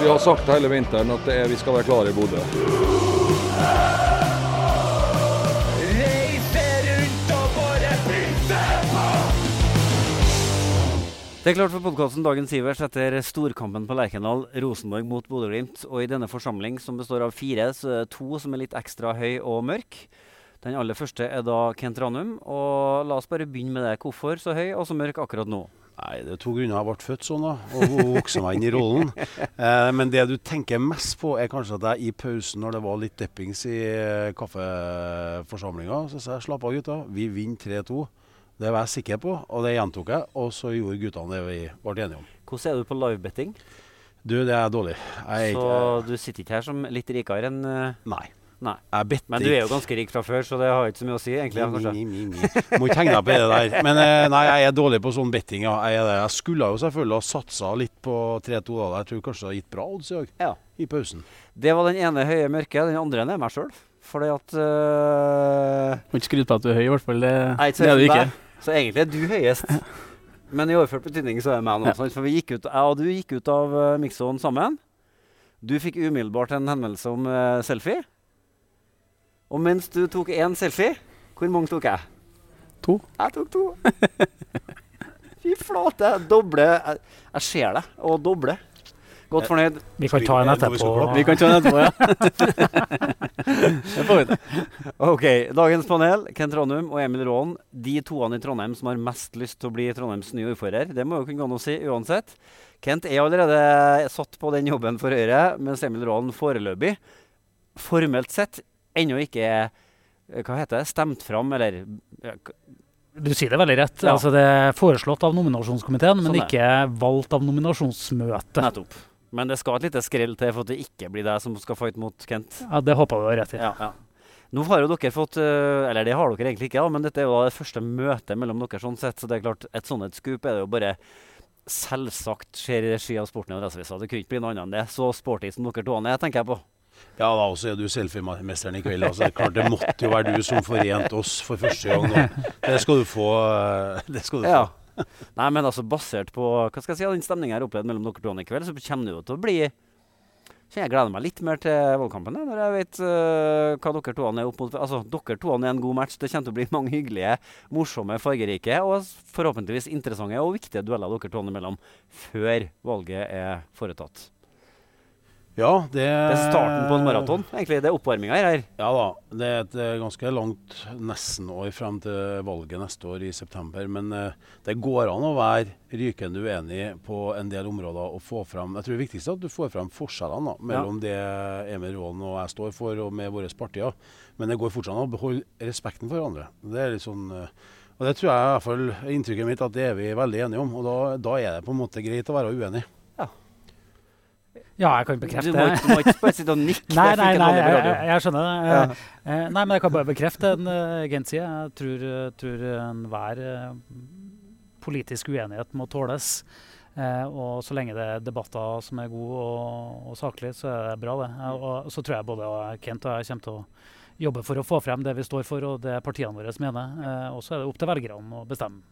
Vi har sagt hele vinteren at er, vi skal være klare i Bodø. Det er klart for podkasten Dagens Ivers etter storkampen på Lerkendal, Rosenborg mot Bodø-Glimt. Og i denne forsamling, som består av fire, så er det to som er litt ekstra høy og mørk. Den aller første er da Kent Ranum. Og la oss bare begynne med det. Hvorfor så høy og så mørk akkurat nå? Nei, Det er to grunner. Jeg ble født sånn da, og vokste meg inn i rollen. Eh, men det du tenker mest på, er kanskje at jeg i pausen, når det var litt deppings i eh, kaffeforsamlinga, så sa jeg slapp av, gutta. Vi vinner 3-2. Det var jeg sikker på, og det gjentok jeg. Og så gjorde guttene det vi ble enige om. Hvordan er du på livebetting? Du, det er dårlig. Jeg Så ikke du sitter ikke her som litt rikere enn eh, Nei. Nei. Men du er jo ganske rik fra før, så det har ikke så mye å si, egentlig. Mi, mi, mi, mi. Må ikke henge deg på det der. Men eh, nei, jeg er dårlig på sånn betting. Ja. Jeg, er det. jeg skulle jo selvfølgelig ha satsa litt på 3-2. da. Jeg tror kanskje det har gitt bra odds i dag, Ja. i pausen. Det var den ene høye mørke. Den andre er meg sjøl. Fordi at øh, Må ikke skryte på at du er høy, i hvert fall. Det, Nei, det er du ikke. Så egentlig er du høyest. Men i overført betydning så er jeg meg nå. Ja. For vi gikk ut, jeg og du gikk ut av uh, mixzone sammen. Du fikk umiddelbart en henvendelse om uh, selfie. Og mens du tok én selfie, hvor mange tok jeg? To. Jeg tok to. Fy flate. Doble. Jeg, jeg ser det. Og doble. Godt fornøyd. Vi kan ta en etterpå. Vi kan ta en etterpå, ja. det får vi til. Ok, Dagens panel, Kent Ranum og Emil Raan. De toene i Trondheim som har mest lyst til å bli Trondheims nye ordfører. Det må jo kunne gå an å si uansett. Kent er allerede satt på den jobben for Høyre, mens Emil Raan foreløpig, formelt sett, ennå ikke er eh, hva heter det, stemt fram, eller Du sier det veldig rett. Ja. Altså, det er foreslått av nominasjonskomiteen, men Sånn ikke valgt av nominasjonsmøtet. Nettopp. Men det skal et lite skrell til for at det ikke blir deg som skal fight mot Kent. Ja, Det håper vi rett i. Ja, ja. Nå har jo dere fått øh, Eller det har dere egentlig ikke, men dette er jo det første møtet mellom dere. sånn sett, Så det er klart, et sannhetsscoop er det jo bare selvsagt skjer i regi av Sporten i Adresseavisa. Det kunne ikke bli noe annet enn det. Så sporty som dere to er, tenker jeg på. Ja, da også er du selfiemesteren i kveld. Altså, klart det måtte jo være du som forente oss for første gang nå. Det skal du få. eh, Det skal du få. Nei, men altså basert på hva skal jeg si, den stemninga jeg har opplevd mellom dere to i kveld, så kommer det jo til å bli så jeg gleder meg litt mer til valgkampen da, når jeg vet uh, hva dere to er opp mot. Altså, dere to er en god match. Det kommer til å bli mange hyggelige, morsomme, fargerike og forhåpentligvis interessante og viktige dueller dere to imellom før valget er foretatt. Ja, det, Det er starten på en maraton, egentlig. Det er oppvarminga her. Ja da. Det er et eh, ganske langt nesten-år frem til valget neste år i september. Men eh, det går an å være rykende uenig på en del områder og få fram Jeg tror det viktigste er at du får fram forskjellene da, mellom det Emil Raaen og jeg står for, og med våre partier. Men det går fortsatt an å beholde respekten for hverandre. Det er litt sånn eh, og det tror jeg i hvert fall inntrykket mitt at det er vi veldig enige om. Og da, da er det på en måte greit å være uenig. Ja, jeg kan bekrefte det. Du, du må ikke bare sitte og nikke. Nei, nei, nei, nei, jeg, jeg, skjønner det. Ja. Eh, eh, nei, men jeg kan bare bekrefte en uh, Gent. Jeg tror, uh, tror enhver uh, politisk uenighet må tåles. Eh, og så lenge det er debatter som er gode og, og saklige, så er det bra, det. Eh, og så tror jeg både Kent og jeg kommer til å jobbe for å få frem det vi står for, og det partiene våre mener. Eh, og så er det opp til velgerne å bestemme.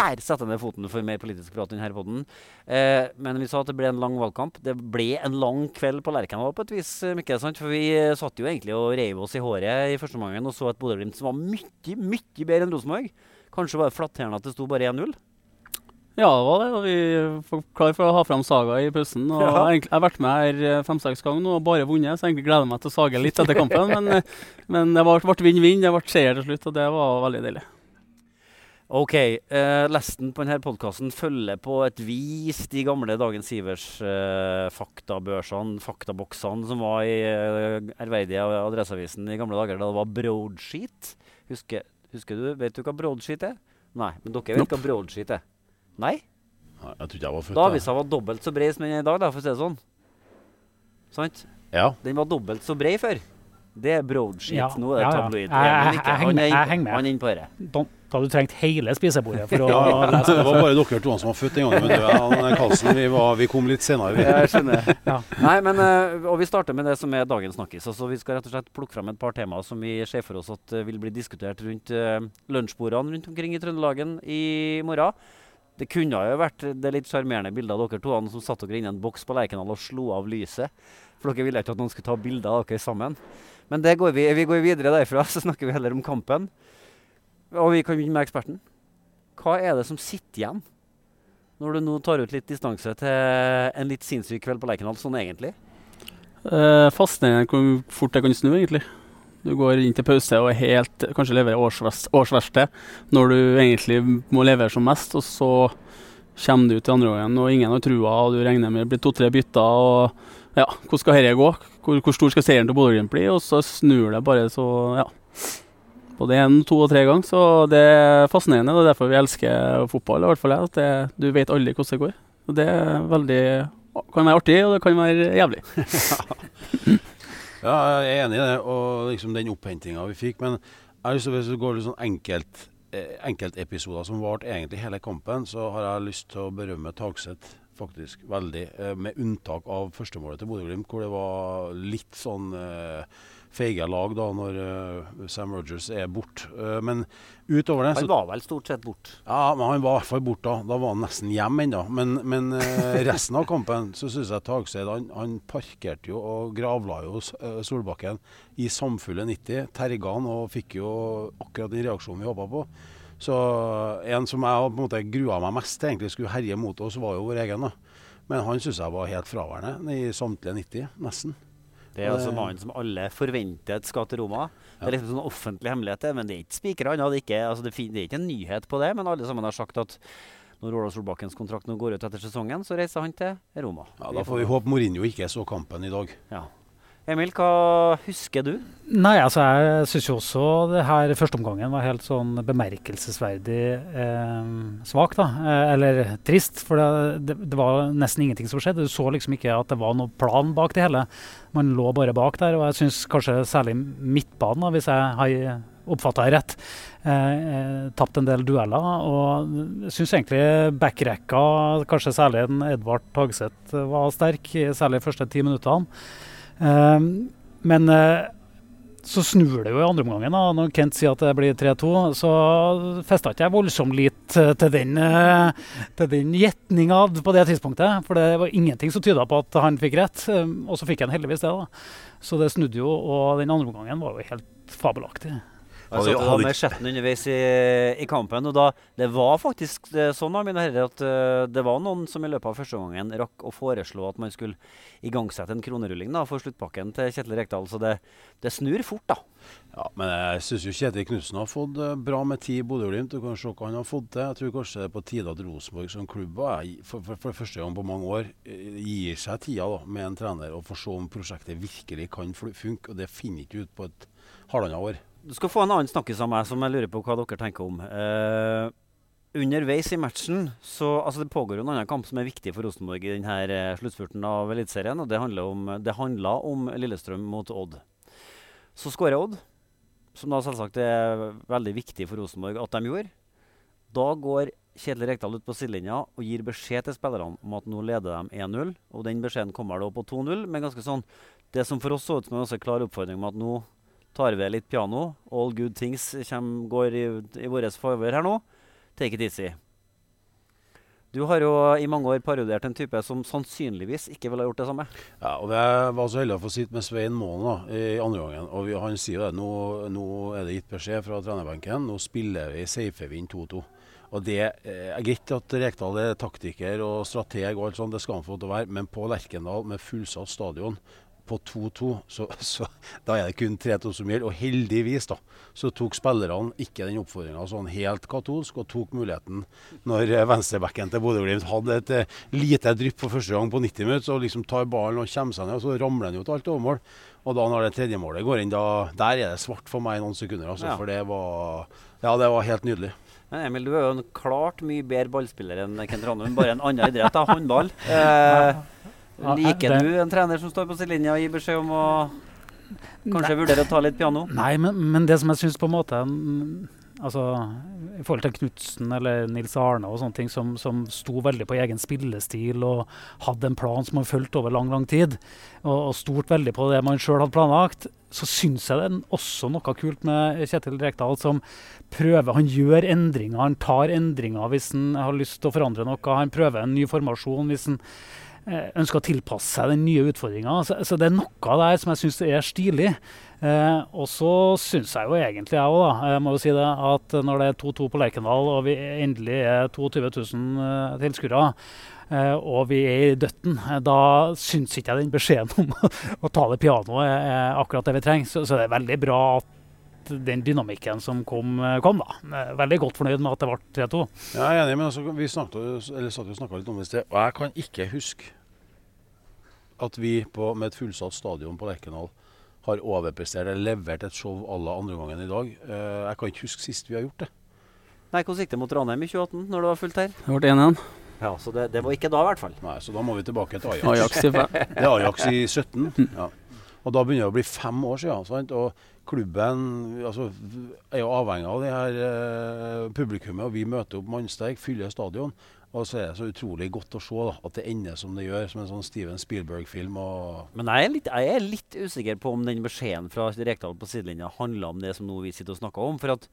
Der setter jeg ned foten for mer politisk prat enn her på den. Eh, men vi sa at det ble en lang valgkamp. Det ble en lang kveld på Lerkendal på et vis. Mikkel. Sant? For vi eh, satt jo egentlig og reiv oss i håret i første omgang og så et Bodø-Glimt som var mye, mye bedre enn Rosenborg. Kanskje var det flatterende at det sto bare 1-0. Ja, det var det. Og vi var klar for å ha fram Saga i pausen. Og Ja. jeg har vært med her eh, fem-seks ganger nå og bare vunnet, så jeg egentlig gleder meg til å sage litt etter kampen. men, eh, men det ble vinn-vinn, det ble seier til slutt, og det var veldig deilig. OK. Eh, Lesten på denne podkasten følger på et vis de gamle Dagens Ivers eh, faktaboksene, som var i eh, ærverdige Adresseavisen i gamle dager, da det var broadsheet. Husker, husker du, Vet du hva broadsheet er? Nei, men dere vet Nope. hva broadsheet er. Nei? Nei, Jeg trodde jeg var født Da avisa var dobbelt så bred som den er i dag, da, for å si det sånn. Sant? Ja. Den var dobbelt så bred før. Det er broadsheet. Ja, Nå er det ja, ja. tabloid. Jeg- jeg- jeg henger med, jeg henger med. Han er inne på det. Da, da hadde du trengt hele spisebordet for å Ja, lese det var bare dere to som var født den gangen. Han, Karlsen, vi, var, vi kom litt senere. Vi. Jeg skjønner. Ja. Nei, men, eh, og vi starter med det som er dagens snakkis. Altså, vi skal rett og slett plukke frem et par temaer som vi ser for oss at eh, vil bli diskutert rundt lunsjbordene rundt omkring i Trøndelagen i morgen. Det kunne jo vært det litt sjarmerende bildet av dere to som satt dere inne i en boks på Lerkendal og slo av lyset. For dere ville ikke at noen skulle ta bilder av dere sammen. Men går vi, vi går videre derfra, så snakker vi heller om kampen. Og vi kan begynne med eksperten. Hva er det som sitter igjen når du nå tar ut litt distanse til en litt sinnssyk kveld på Lerkendal, sånn egentlig? Eh, Fascinerende hvor fort det kan snu, egentlig. Du går inn til pause og helt, kanskje leverer årsverste, årsverksted når du egentlig må levere som mest, og så kommer du til andre gangen og ingen har trua, og du regner med det blir to-tre bytter. og ja, Hvordan skal dette gå? Hvor, hvor stor skal seieren til Bodø-Glimt bli? Og så snur det bare så ja. Både én, to og tre ganger. Så det er fascinerende. Det er derfor vi elsker fotball. i hvert fall jeg, at det, Du vet aldri hvordan det går. Og Det er veldig, kan være artig, og det kan være jævlig. Ja, jeg er enig i det, og liksom den opphentinga vi fikk. Men jeg har lyst til, hvis det går litt sånn enkelt, eh, enkeltepisoder som varte egentlig hele kampen, så har jeg lyst til å berømme Tagseth faktisk veldig. Eh, med unntak av førstemålet til Bodø-Glimt, hvor det var litt sånn eh, feige lag da når eh, Sam Rogers er borte. Eh, men utover det så Han var vel stort sett bort. ja, men han var i hvert fall borte da. Da var han nesten hjem ennå. Men, men resten av kampen så syns jeg Tagseid han, han parkerte jo og gravla jo Solbakken i samfulle 90. Terga han og fikk jo akkurat den reaksjonen vi håpa på. Så en som jeg på en måte grua meg mest til egentlig skulle herje mot oss, var jo vår egen. da. Men han syns jeg var helt fraværende i samtlige 90, nesten. Det er altså mannen som alle forventet skal til Roma. Det er liksom sånn offentlig hemmelighet, men det er ikke spikra ennå. Det, altså det, det er ikke en nyhet på det, men alle sammen har sagt at når Ola Solbakkens kontrakt nå går ut etter sesongen, så reiser han til Roma. Ja, Da får vi håpe Mourinho ikke så kampen i dag. Ja. Emil, hva husker du? Nei, altså jeg syns jo også det her førsteomgangen var helt sånn bemerkelsesverdig eh, svak, da. Eh, eller trist, for det, det, det var nesten ingenting som skjedde. Du så liksom ikke at det var noen plan bak det hele. Man lå bare bak der, og jeg syns kanskje særlig midtbanen, da, hvis jeg har oppfatta det rett, eh, eh, tapt en del dueller. Og jeg syns egentlig backrekka, kanskje særlig den Edvard Tagseth, var sterk, særlig de første ti minuttene. Eh, men eh, så snur det jo i andre omgangen. Når Kent sier at det blir 3-2, så festa ikke jeg voldsomt lit eh, til den, eh, til den gjetninga på det tidspunktet. For det var ingenting som tyda på at han fikk rett, eh, og så fikk han heldigvis det. da. Så det snudde jo, og den andre omgangen var jo helt fabelaktig. Jeg satt da med chatten underveis i, i kampen, og da, det var faktisk sånn da, mine herrer, at uh, det var noen som i løpet av første gangen rakk å foreslå at man skulle igangsette en kronerulling da, for sluttpakken til Kjetil Rekdal. Så det, det snur fort, da. Ja, men jeg syns jo Kjetil Knutsen har fått eh, bra med tid i Bodø-Glimt. Du kan se hva han har fått til. Jeg tror kanskje det er på tide at Rosenborg som klubb for, for, for første gang på mange år eh, gir seg tida da, med en trener og får se om prosjektet virkelig kan funke. Og det finner ikke ut på et halvannet år. Du skal få en annen snakkis av meg som jeg lurer på hva dere tenker om. Uh, underveis i matchen så altså Det pågår jo en annen kamp som er viktig for Rosenborg i denne eh, sluttspurten av Eliteserien. og Det handler om, om Lillestrøm mot Odd. Så skårer Odd, som da selvsagt er veldig viktig for Rosenborg at de gjorde. Da går Kjetil Rekdal ut på sidelinja og gir beskjed til spillerne om at nå leder de 1-0. Og den beskjeden kommer da på 2-0, men ganske sånn Det som for oss så ut som en klar oppfordring om at nå tar ved litt piano. All good things kjem, går i, i vår favør her nå. Take it easy. Du har jo i mange år parodiert en type som sannsynligvis ikke ville ha gjort det samme. Ja, og Jeg var så heldig å få sitte med Svein Målen da, i andre gangen. og vi, Han sier jo det, nå, nå er det gitt beskjed fra trenerbenken. Nå spiller vi, safer vi inn 2-2. Og Det eh, er greit at Rekdal er taktiker og strateg, og alt sånt, det skal han få til å være, men på Lerkendal med fullsatt stadion på 2-2, så, så da er det kun 3-2 som gjelder. Og heldigvis da, så tok spillerne ikke den oppfordringa sånn helt katolsk, og tok muligheten når eh, venstrebacken til Bodø-Glimt hadde et eh, lite drypp for første gang på 90 minutter, så liksom tar ballen og kommer seg ned, og så ramler han jo til alt overmål. Og da når det tredje målet går inn, da, der er det svart for meg i noen sekunder. Altså, Ja. For det var, ja, det var helt nydelig. Men Emil, du er jo en klart mye bedre ballspiller enn Kent Ranum. Bare en annen idrett, da. Håndball. Eh, liker det- du en trener som står på sidelinja og gir beskjed om å kanskje vurdere å ta litt piano? Nei, men, men det som jeg syns på en måte mm, Altså, I forhold til Knutsen eller Nils Arne og sånne ting som, som sto veldig på egen spillestil og hadde en plan som man fulgte over lang lang tid, og, og stort veldig på det man sjøl hadde planlagt, så syns jeg det er også noe kult med Kjetil Rekdal som prøver Han gjør endringer, han tar endringer hvis han har lyst til å forandre noe. Han prøver en ny formasjon hvis han ønsker å tilpasse seg den nye utfordringa. Så, så det er noe der som jeg syns er stilig. Eh, og så syns jeg jo egentlig, jeg òg, da, jeg må jo si det, at når det er 2-2 på Lerkendal, og vi endelig er 22 000 eh, tilskuere, eh, og vi er i døtten, eh, da syns ikke jeg den beskjeden om å ta det pianoet er akkurat det vi trenger. Så, så det er veldig bra at den dynamikken som kom, kom da. Veldig godt fornøyd med at det ble 3-2. Jeg er enig, men altså, vi snakket, eller satt jo og snakka litt om det i sted. Og jeg kan ikke huske at vi på, med et fullsatt stadion på Lerkendal har overprestert eller levert et show à la andre gangen i dag. Eh, jeg kan ikke huske sist vi har gjort det. Nei, Hvordan gikk det mot Ranheim i 2018, når det var fullt her? Det ble 1-1. Ja, Så det, det var ikke da, i hvert fall. Nei, Så da må vi tilbake til Ajax. Ajax i 5. Det er Ajax i 17. Ja. Og da begynner det å bli fem år siden. Sant? Og klubben altså, er jo avhengig av det her eh, publikummet. Og vi møter opp mannsterk, fyller stadion. Og så er det så utrolig godt å se da, at det ender som det gjør, som en sånn Steven Spielberg-film. Men jeg er, litt, jeg er litt usikker på om den beskjeden fra Rekdal på sidelinja handla om det som nå vi sitter og snakker om. For at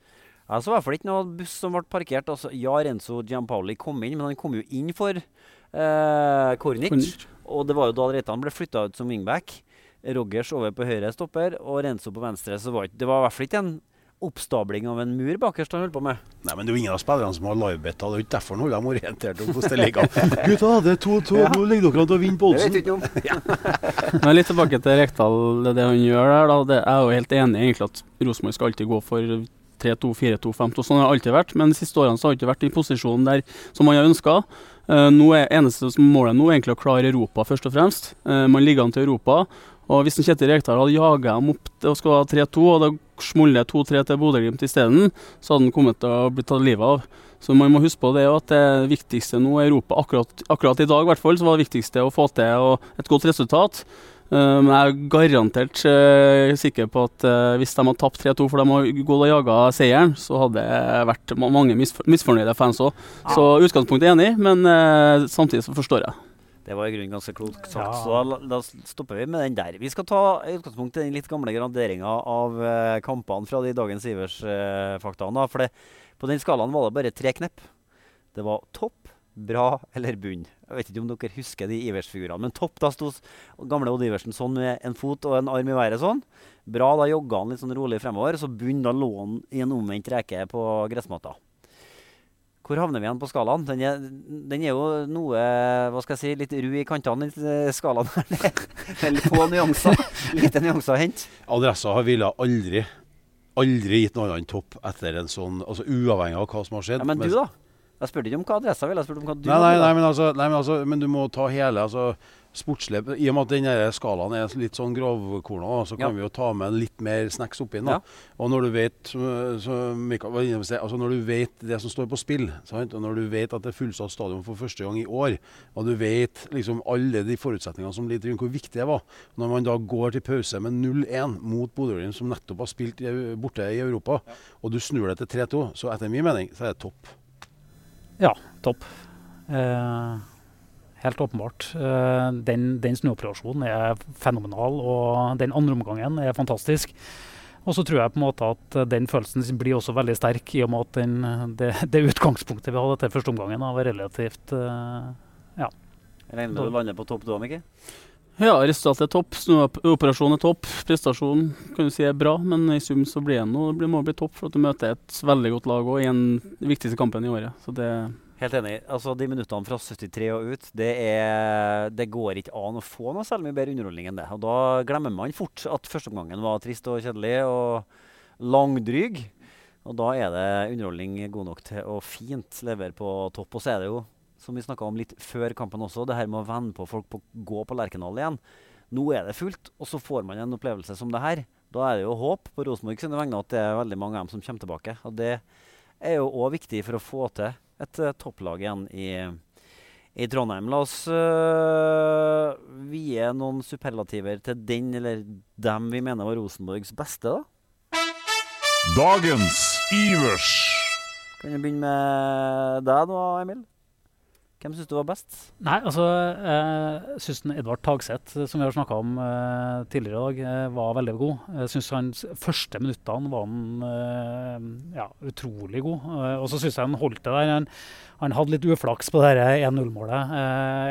jeg så i hvert fall ikke noe buss som ble parkert. Altså, ja, Renzo Giampaoli kom inn, men han kom jo inn for eh, Kornic. Kornic. Og det var jo da Reitan ble flytta ut som wingback. Rogers over på høyre stopper og Renzo på venstre. Så var det var i hvert fall ikke en oppstabling av en mur bakerst han holdt på med. Nei, men det er jo ingen av spillerne som har livebetta. Det er jo ikke derfor han holder dem orientert om hvordan det ligger an. Gutta, det er 2-2. Ja. Nå ligger dere an til å vinne på Det vet ikke om. Men litt tilbake til Rekdal, det, det han gjør der. da, det, Jeg er jo helt enig egentlig at Rosenborg skal alltid gå for 3-2, 4-2, 5-2. Sånn har det alltid vært. Men de siste årene så har han ikke vært i posisjonen der som han har ønska. nå er eneste som målet nå er egentlig å klare Europa, først og fremst. Uh, man ligger an til Europa. Og hvis Kjetil Rekdal hadde jaga dem opp å skal ha 3-2, og det smollet 2-3 til Bodø-Glimt isteden, så hadde han kommet til å bli tatt livet av. Så man må huske på det at det viktigste nå i Europa. Akkurat, akkurat i dag i hvert fall, så var det viktigste å få til og et godt resultat. Eh, Men jeg er garantert eh, sikker på at eh, hvis de hadde tapt 3-2 for de har gått og jaga seieren, så hadde det vært mange misfornøyde fans òg. Så utgangspunktet er enig, men samtidig så forstår jeg. Det var i grunnen ganske klokt sagt, Ja. så da, da stopper vi med den der. Vi skal ta i utgangspunktet den litt gamle graderinga av eh, kampene fra de dagens Ivers-faktaene. for det, på den skalaen var det bare tre knepp. Det var topp, bra eller bunn. Jeg vet ikke om dere husker de Ivers-figurene. Men topp, da sto gamle Odd Iversen sånn med en fot og en arm i været sånn. Bra, da jogga han litt sånn rolig fremover. Så bunn, da lå han i en omvendt reke på gressmatta. Hvor havner vi igjen på skalaen? Den er, den er jo noe hva skal jeg si, litt ru i kantene, den eh, skalaen her. Eller er få nyanser. Lite nyanser å hente. Adressa har ville aldri, aldri gitt noe annet topp etter en sånn altså Uavhengig av hva som har skjedd. Ja, men du, da? Jeg spurte ikke om hva adressa ville, jeg spurte om hva du Nei, nei, nei, men altså, nei, men altså Men du må ta hele altså, sportslig I og med at denne skalaen er litt sånn grovkorna, så kan Ja. vi jo ta med litt mer snacks oppi den. Ja. Og når du vet så, Mikael altså når du vet det som står på spill, sant? og når du vet at det er fullsatt stadion for første gang i år, og du vet liksom alle de forutsetningene som ligger rundt hvor viktig det var Når man da går til pause med 0-1 mot Bodø-Glimt, som nettopp har spilt borte i Europa, og du snur det til 3-2, så etter min mening så er det topp. Ja, topp. Eh, helt åpenbart. Eh, den den snuoperasjonen er fenomenal, og den andre omgangen er fantastisk. Og så tror jeg på en måte at eh, den følelsen blir også veldig sterk, i og med at den, det, det utgangspunktet vi hadde til første omgangen, var relativt ja. Jeg regner med du lander på topp du òg, Mikke? Ja, resultatet er topp. Snuoperasjonen er topp. Prestasjonen kan du si er bra, men i sum så blir det noe, det blir- må bli topp for at du møter et veldig godt lag og i den viktigste kampen i året. Så det Helt enig. Altså, De minuttene fra 73 og ut, det, er, det går ikke an å få noe særlig mye bedre underholdning enn det. Og Da glemmer man fort at førsteomgangen var trist og kjedelig og langdryg. Og da er det underholdning god nok til å fint levere på topp. Og så er det jo, som vi snakka om litt før kampen også, det her med å vende på folk på å gå på Lerkendal igjen. Nå er det fullt, og så får man en opplevelse som det her. Da er det jo håp på Rosenborg sine vegne at det er veldig mange av dem som kommer tilbake. Og det er jo òg viktig for å få til et uh, topplag igjen i, i Trondheim. La oss uh, vie noen superlativer til den eller dem vi mener var Rosenborgs beste, da. Dagens Ivers. Kan vi begynne med deg da, Emil? Hvem syns du var best? Nei, altså Jeg syns Edvard Tagseth, som vi har snakka om uh, tidligere i dag, uh, var veldig god. Jeg syns hans første minuttene var han uh, ja, utrolig god. og så syns jeg han holdt det der. Han, han hadde litt uflaks på det 1-0-målet,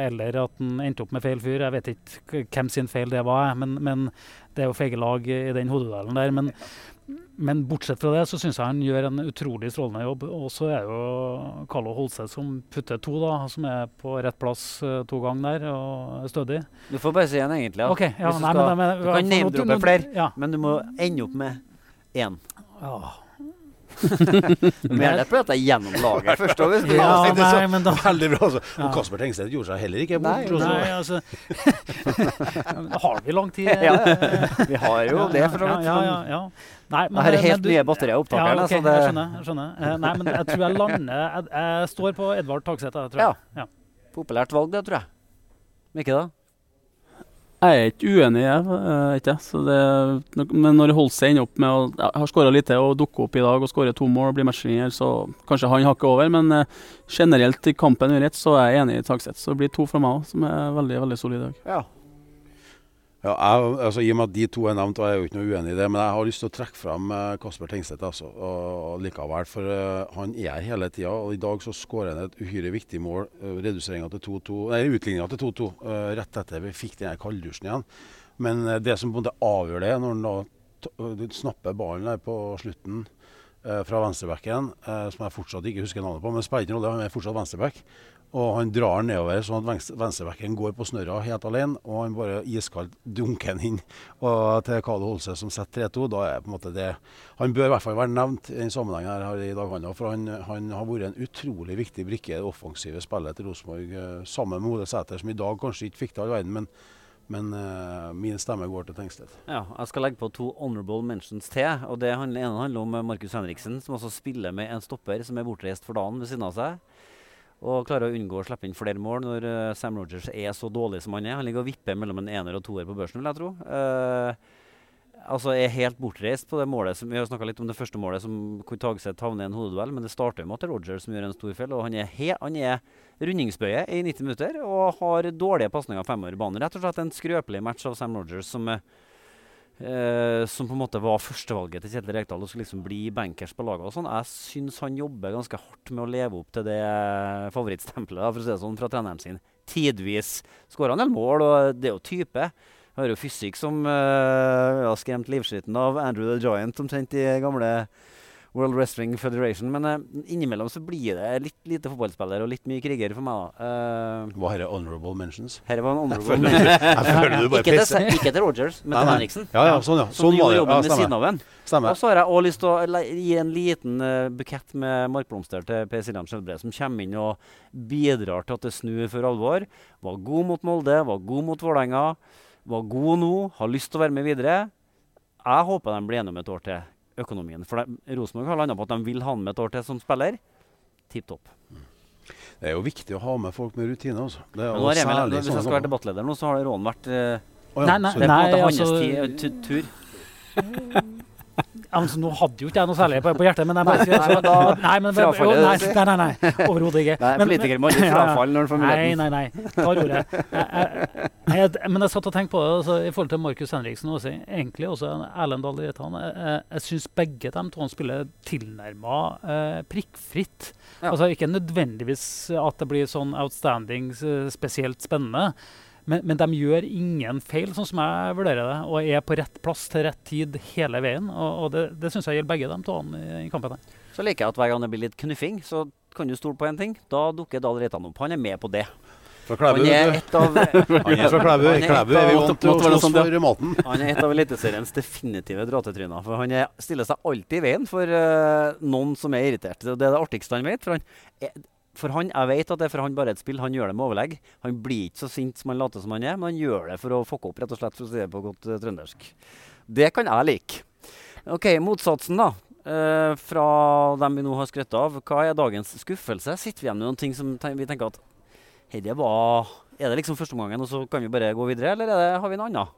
eller at han endte opp med feil fyr. Jeg vet ikke hvem sin feil det var, men, men det er jo feige lag i den hodeduellen der. men men bortsett fra det så syns jeg han gjør en utrolig strålende jobb. Og så er jo Carlo Holse som putter to, da, som er på rett plass uh, to ganger der og er stødig. Du får bare si én, egentlig. Ja. Okay, ja, du, nei, men, men, du kan name-droppe flere, ja. men du må ende opp med én. Ja. Men det er fordi gjennom laget først. Hvis du ja, det er så nei, men da, veldig bra. Altså. Ja. Og Kasper Tengstedt gjorde seg heller ikke bort. nei, altså Har vi lang tid? ja, vi har jo det, for så vidt. Ja, ja, ja. Nei, men, det har er helt du- nye batterier i opptakeren. Ja, okay, så det, jeg skjønner. Jeg skjønner. Eh, nei, men jeg tror jeg lander Jeg, jeg står på Edvard Tagseth. jeg. Ja. populært valg, det, tror jeg. Men ikke da? Jeg er ikke uenig, jeg. eh, ikke, så det, men når Holse ender opp med å ja, har skåra lite og dukker opp i dag og skårer to mål og blir matchvinner, så kanskje han hakker over. Men eh, generelt i kampen så er jeg enig i Tagseth. Så det blir to fra meg òg, som er veldig veldig solid i dag. Ja. Ja, jeg, altså, I og med at de to er nevnt, og jeg er jo ikke noe uenig i det, men jeg har lyst til å trekke frem eh, Kasper Tengstedt altså, og, likevel. For uh, han er hele tida, og i dag så skårer han et uhyre viktig mål. Uh, Reduseringa til 2-2, nei, utligninga til 2-2 uh, rett etter vi fikk den her kalddusjen igjen. Men uh, det som på en måte avgjør det, når han da snapper ballen der på slutten eh, fra venstrebacken, eh, som jeg fortsatt ikke husker navnet på, men spiller ingen rolle, han er fortsatt venstreback. Og han drar den nedover sånn at venstre- venstrebacken går på snørra helt alene. Og han bare iskaldt dunker den inn og til Kale Holse som setter 3-2. Da er på en måte det Han bør i hvert fall være nevnt i den sammenhengen her, her i dag, han For han, han har vært en utrolig viktig brikke i det offensive spillet til Rosenborg. eh, Sammen med Ole Sæter, som i dag kanskje ikke fikk det all verden, men, men uh, min stemme går til Tengstedt. Ja, jeg skal legge på to honorable mentions til. og Det handler, ene handler om Markus Henriksen, som også spiller med en stopper som er bortreist for dagen ved siden av seg. Og klarer å unngå å slippe inn flere mål når uh, Sam Rogers er så dårlig som han er. Han ligger og vipper mellom en ener og toer på børsen, vil jeg tro. Uh, altså er helt bortreist på det målet som Vi har snakka litt om det første målet som hvor Tagseth havner i en hodeduell, men det starter jo med at det er Rogers som gjør en stor feil. Og han er, he han er rundingsbøye i 90 minutter og har dårlige pasninger fremover i banen. Rett og slett en skrøpelig match av Sam Rogers som eh, Eh, som på en måte var førstevalget til Kjetil Rekdal og skulle liksom bli bankers på laget. og sånn. Jeg syns han jobber ganske hardt med å leve opp til det favorittstempelet for å si det sånn, fra treneren sin. Tidvis skårer han en mål, og det er jo type. hører jo fysikk som eh, har skremt livskiten av Andrew the Giant omtrent i gamle World Wrestling Federation. Men uh, innimellom så blir det litt lite fotballspiller og litt mye kriger for meg. da. Uh, Hva dette honorable mentions? her var en honorable bare ikke, til, ikke til Rogers, men Nei, til. Henriksen. Ja, ja, sånn, ja. Sånn var gjorde jobben Ja, ved siden stemmer. av en. Og så har jeg også lyst til å gi en liten uh, bukett med markblomster til Per Siljan Skjelbre, som kommer inn og bidrar til at det snur for alvor. Var god mot Molde, var god mot Vålerenga. Var god nå, har lyst til å være med videre. Jeg håper de blir enige om et år til økonomien. For Rosenborg har landa på at de vil ha han med et år til som spiller. Tipp topp. Det er jo viktig å ha med folk med rutine. Altså. Det er nå har Emil, særlig hvis jeg skal være debattleder nå, så har Rån vært eh, oh, ja, Nei, nei, nei, Det er på en måte nei, altså- tur. Altså, nå hadde jo ikke jeg noe særlig på, på hjertet, men jeg bare sier Nei, men da Nei, men, jo, nei, nei, nei, nei, overhodet ikke. Nei, politiker må ikke frafalle når han får Nei, muligheten. nei, nei. Tar ordet. Jeg, jeg, jeg, men jeg satt og tenkte på det altså, i forhold til Markus Henriksen og egentlig også Erlend Dahl Reitan. Jeg, jeg, syns begge de to spiller tilnærma eh, prikkfritt. Ja. Altså Ikke nødvendigvis at det blir sånn outstanding, spesielt spennende. Men, men de gjør ingen feil, sånn som jeg vurderer det, og er på rett plass til rett tid hele veien. Og, og det, det syns jeg gjelder begge de to i, i kampen. her. Så liker jeg at hver gang det blir litt knuffing, så kan du stole på én ting. Da dukker Dahl Reitan opp. Han er med på det. Fra Klæbu. Han er et av, Han er Klæbu. Er et vi vant til å slåss sånn, for maten. han er et av Eliteseriens definitive dråtetryner. For han er, stiller seg alltid i veien for uh, noen som er irritert. Det er det artigste han vet. For han, er, for han, jeg vet at det er for han bare et spill. Han gjør det med overlegg. Han blir ikke så sint som han later som han er, men han gjør det for å fucke opp, rett og slett, for å si det på godt uh, trøndersk. Det kan jeg like. OK, motsatsen, da. Uh, fra dem vi nå har skrøtt av, hva er dagens skuffelse? Sitter vi igjen med noen ting som ten vi tenker at hei, det var Er det liksom førsteomgangen, og så kan vi bare gå videre, eller er det, har vi en annen?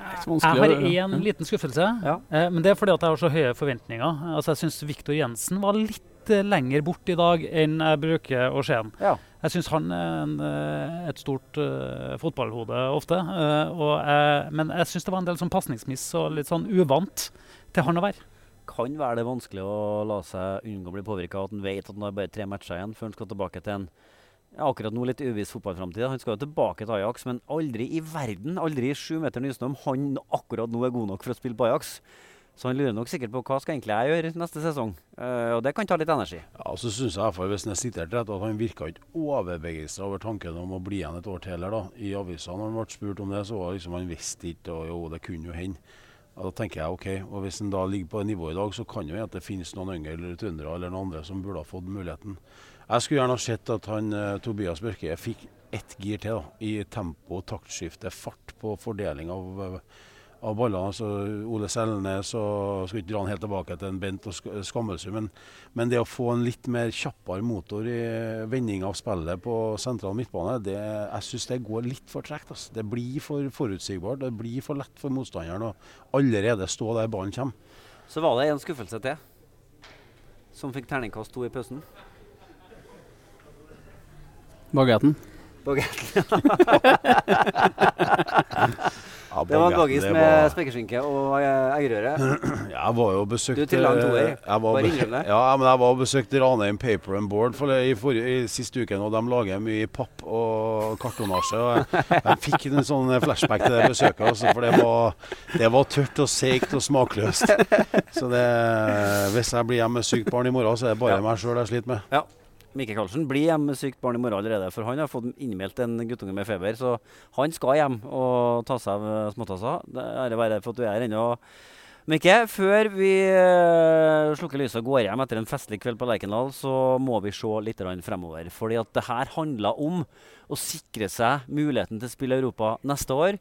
Jeg har én liten skuffelse, Ja. eh, men det er fordi at jeg har så høye forventninger. Altså, jeg syns Viktor Jensen var litt eh, lenger bort i dag enn jeg bruker å se han. Ja. Jeg syns han er en, eh, et stort uh, fotballhode ofte. Uh, og jeg, men jeg syns det var en del sånn pasningsmiss og litt sånn uvant til han å være. Kan være det vanskelig å la seg unngå å bli påvirka av at han vet at han har bare tre matcher igjen før han skal tilbake til en ja, akkurat nå litt uviss fotballframtid. Han skal jo tilbake til Ajax, men aldri i verden, aldri i sju meter nysnø om han akkurat nå er god nok for å spille på Ajax. Så han lurer nok sikkert på hva skal egentlig jeg gjøre neste sesong. Uh, og det kan ta litt energi. Ja, så synes jeg fall, Hvis han er sitert rett, at han virka ikke overbegeistra over tanken om å bli igjen et år til. heller. da. I avisa når han ble spurt om det, så var liksom han visste ikke, og jo, det kunne jo hende. Ja, da tenker jeg OK. Og hvis han da ligger på det nivået i dag, så kan jo hende at det finnes noen yngre trøndere eller noen andre som burde ha fått muligheten. Jeg skulle gjerne ha sett at han uh, Tobias Børke fikk ett gir til da, i tempo, taktskifte, fart på fordeling av eh, av ballene. Altså Ole Selnes og Skal ikke dra han helt tilbake til en Bent og Sk- Skammelsrud, men, men det å få en litt mer kjappere motor i vending av spillet på sentral midtbane, det, jeg syns det går litt for tregt. Altså. Det blir for forutsigbart. Det blir for lett for motstanderen å allerede stå der ballen kommer. Så var det en skuffelse til, som fikk terningkast to i pausen. Bagetten. Bagetten. Ja, Det var baggis med var- spekeskinke og eh, eggerøre. Jeg var jo besøkt Du en toer. jeg var, Bare innrøm. Ja, men jeg var og besøkte Ranheim Paper and Board for i, for, i siste uken, og de lager mye papp og kartonasje. og Jeg, jeg fikk en sånn flashback til det besøket, også, for det var, det var tørt og seigt og smakløst. Så det, hvis jeg blir hjemme med sykt barn i morgen, så er det bare Ja. meg sjøl jeg sliter med. Mikke Karlsen blir hjemme med sykt barn i morgen allerede, for han har fått innmeldt en guttunge med feber. Så han skal hjem og ta seg av eh, småtasser. Det er være for at du er her ennå. Mikke, før vi eh, slukker lyset og går hjem etter en festlig kveld på Lerkendal, så må vi se litt fremover. Fordi at det her handler om å sikre seg muligheten til å spille Europa neste år.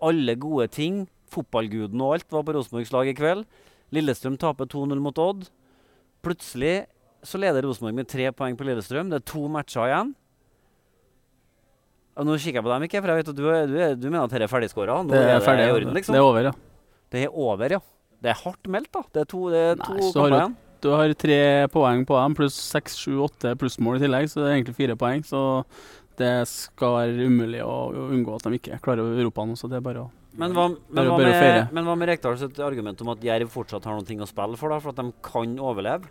Alle gode ting. Fotballguden og alt var på Rosenborgs lag i kveld. Lillestrøm taper 2-0 mot Odd. Plutselig så leder Rosenborg med tre poeng på Lillestrøm. Det er to matcher igjen. Og nå kikker jeg på dem, ikke, for jeg vet at du, er- du, er- du mener at dette er ferdigskåra. Det er ferdig. i orden, liksom. Det er over, ja. Det er over, ja. Det er hardt meldt, da. Det er to, det er Nei, to så har kamper du- igjen. Du har tre poeng på dem, pluss seks, sju, åtte plussmål i tillegg, så det er egentlig fire poeng. Så det skal være umulig å, å unngå at de ikke klarer Europa nå, så det er bare å Men hva, men, hva med, men hva med Rekdals argument om at Jerv fortsatt har ting å spille for, da, for at de kan overleve?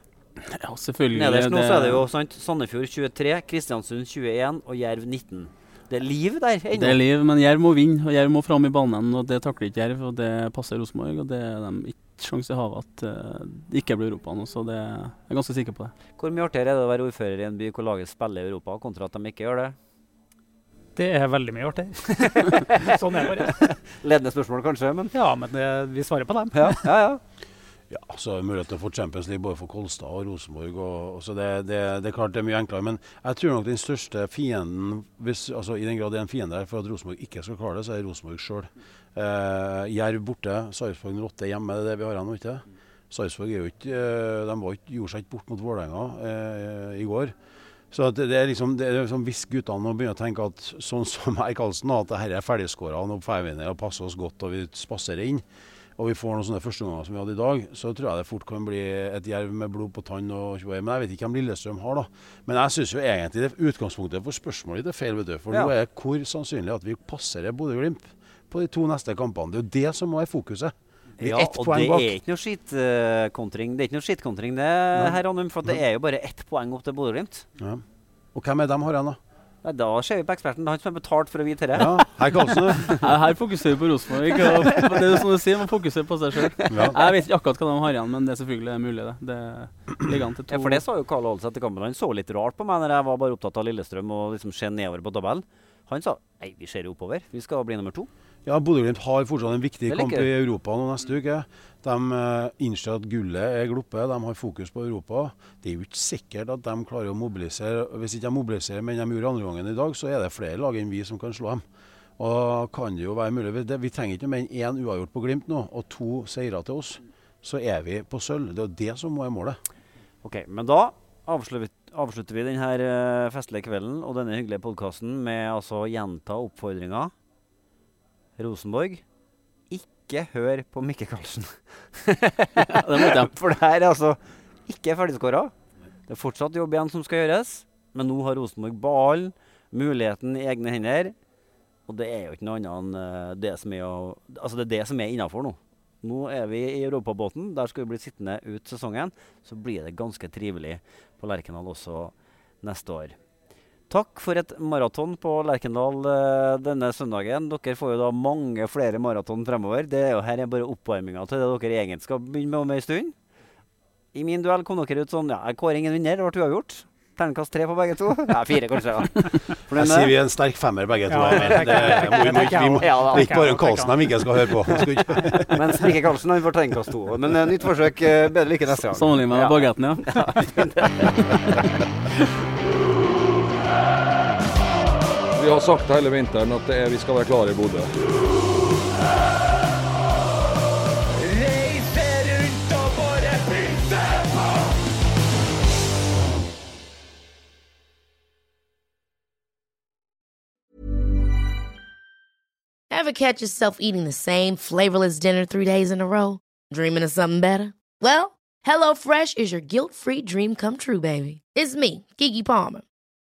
Ja, selvfølgelig. Nederst nå så er det jo sant, Sandefjord 23, Kristiansund 21 og Jerv 19. Det er liv der ennå. Det er liv, men Jerv må vinne, og Jerv må fram i banen. og Det takler ikke Jerv, og det passer Rosenborg. og Det er de ikke sjanse i havet at eh, det ikke blir Europa nå, så det, jeg er ganske sikker på det. Hvor mye artigere er det å være ordfører i en by hvor laget spiller i Europa, kontra at de ikke gjør det? Det er veldig mye artig. sånn er det bare. Ledende spørsmål kanskje, men Ja, men det, vi svarer på dem. ja, ja, ja. Ja, så er det mulighet til å få Champions League både for Kolstad og Rosenborg. Og, og så det, det, det er klart det er mye enklere. Men jeg tror nok den største fienden, hvis, altså i den grad det er en fiende her for at Rosenborg ikke skal klare det, så er Rosenborg sjøl. Eh, Jerv borte, Sarpsborg 08 hjemme, det er det vi har igjen nå, ikke det? Sarpsborg eh, gjorde seg ikke bort mot Vålerenga eh, i går. Så det, er liksom, det er liksom Hvis guttene begynner å tenke at sånn som jeg Karlsen, at dette er ferdigskåra, nå får vi ned og passer oss godt og vi spaserer inn, og vi får noen sånne førsteomganger som vi hadde i dag, så tror jeg det fort kan bli et jerv med blod på tann. og. Men jeg vet ikke hvem Lillestrøm har, da. Men jeg syns jo egentlig det utgangspunktet for spørsmålet ditt er feil. vet du. For Ja. nå er det hvor sannsynlig at vi passerer Bodø-Glimt på de to neste kampene. Det er jo det som må være fokuset. Ja, ett og det er ikke noe skittkontring. Det er ikke noe skitkontring det her, Anum, for det er jo bare ett poeng opp til Bodø-Glimt. Ja. Og hvem er dem har igjen, da? Nei, Da ser vi på eksperten. Det er han som er betalt for å vite det. Ja, her. Nei, Her fokuserer vi på Rosenborg. Det er jo som du sier, man fokuserer på seg sjøl. Ja. Jeg vet ikke akkurat hva de har igjen, men det er selvfølgelig mulig, det. Det ligger an til to. Ja, for det sa jo Karl Aalseth etter kampen. Han så litt rart på meg når jeg var bare opptatt av Lillestrøm og liksom se nedover på tabellen. Han sa nei, vi ser jo oppover. Vi skal bli nummer to. Ja, Bodø-Glimt har fortsatt en viktig kamp i. Europa nå neste uke. De eh, innser at gullet er gluppe, de har fokus på Europa. Det er jo ikke sikkert at de klarer å mobilisere. Hvis ikke de mobiliserer, men de gjorde andre gangen i dag, så er det flere lag enn vi som kan slå dem. Og kan det jo være mulig. Vi trenger ikke mer enn én uavgjort på Glimt nå, og to seire til oss. så er vi på sølv. Det er jo det som må være målet. Ok, men da avslutter, avslutter vi denne uh, festlige kvelden og denne hyggelige podkasten med altså å gjenta oppfordringa. Rosenborg, ikke hør på Mikke Karlsen. For det her er altså ikke ferdigskåra. Det er fortsatt jobb igjen som skal gjøres, men nå har Rosenborg ballen, muligheten i egne hender. Og det er jo ikke noe annet enn uh, det som er, å, altså det er det som er innafor nå. Nå er vi i europabåten. Der skal vi bli sittende ut sesongen. Så blir det ganske trivelig på Lerkendal også neste år. Takk for et maraton på Lerkendal uh, denne søndagen. Dere får jo da mange flere maraton fremover. Det er jo her er bare oppvarminga til det dere egentlig skal begynne med om ei stund. I min duell kom dere ut sånn Ja, jeg kårer ingen vinner. Det ble uavgjort. Terningkast tre på begge to. Ja, fire kanskje. da. Jeg sier vi er en sterk femmer begge to. Ja, det, det, må, vi, må, vi, må, det er ikke bare Karlsen de ikke skal høre på. Men ikke- Mens Mikke Karlsen han får terningkast to. Men uh, nytt forsøk. Uh, bedre lykke neste gang. Sammenlign med Ja. bagetten, ja. Vi har sagt hele vinteren at det er, vi skal være klare i Bodø. Ever catch yourself eating the same flavorless dinner three days in a row? Dreaming of something better? Well, HelloFresh is your guilt free dream come true, baby. It's me, Kiki Palmer.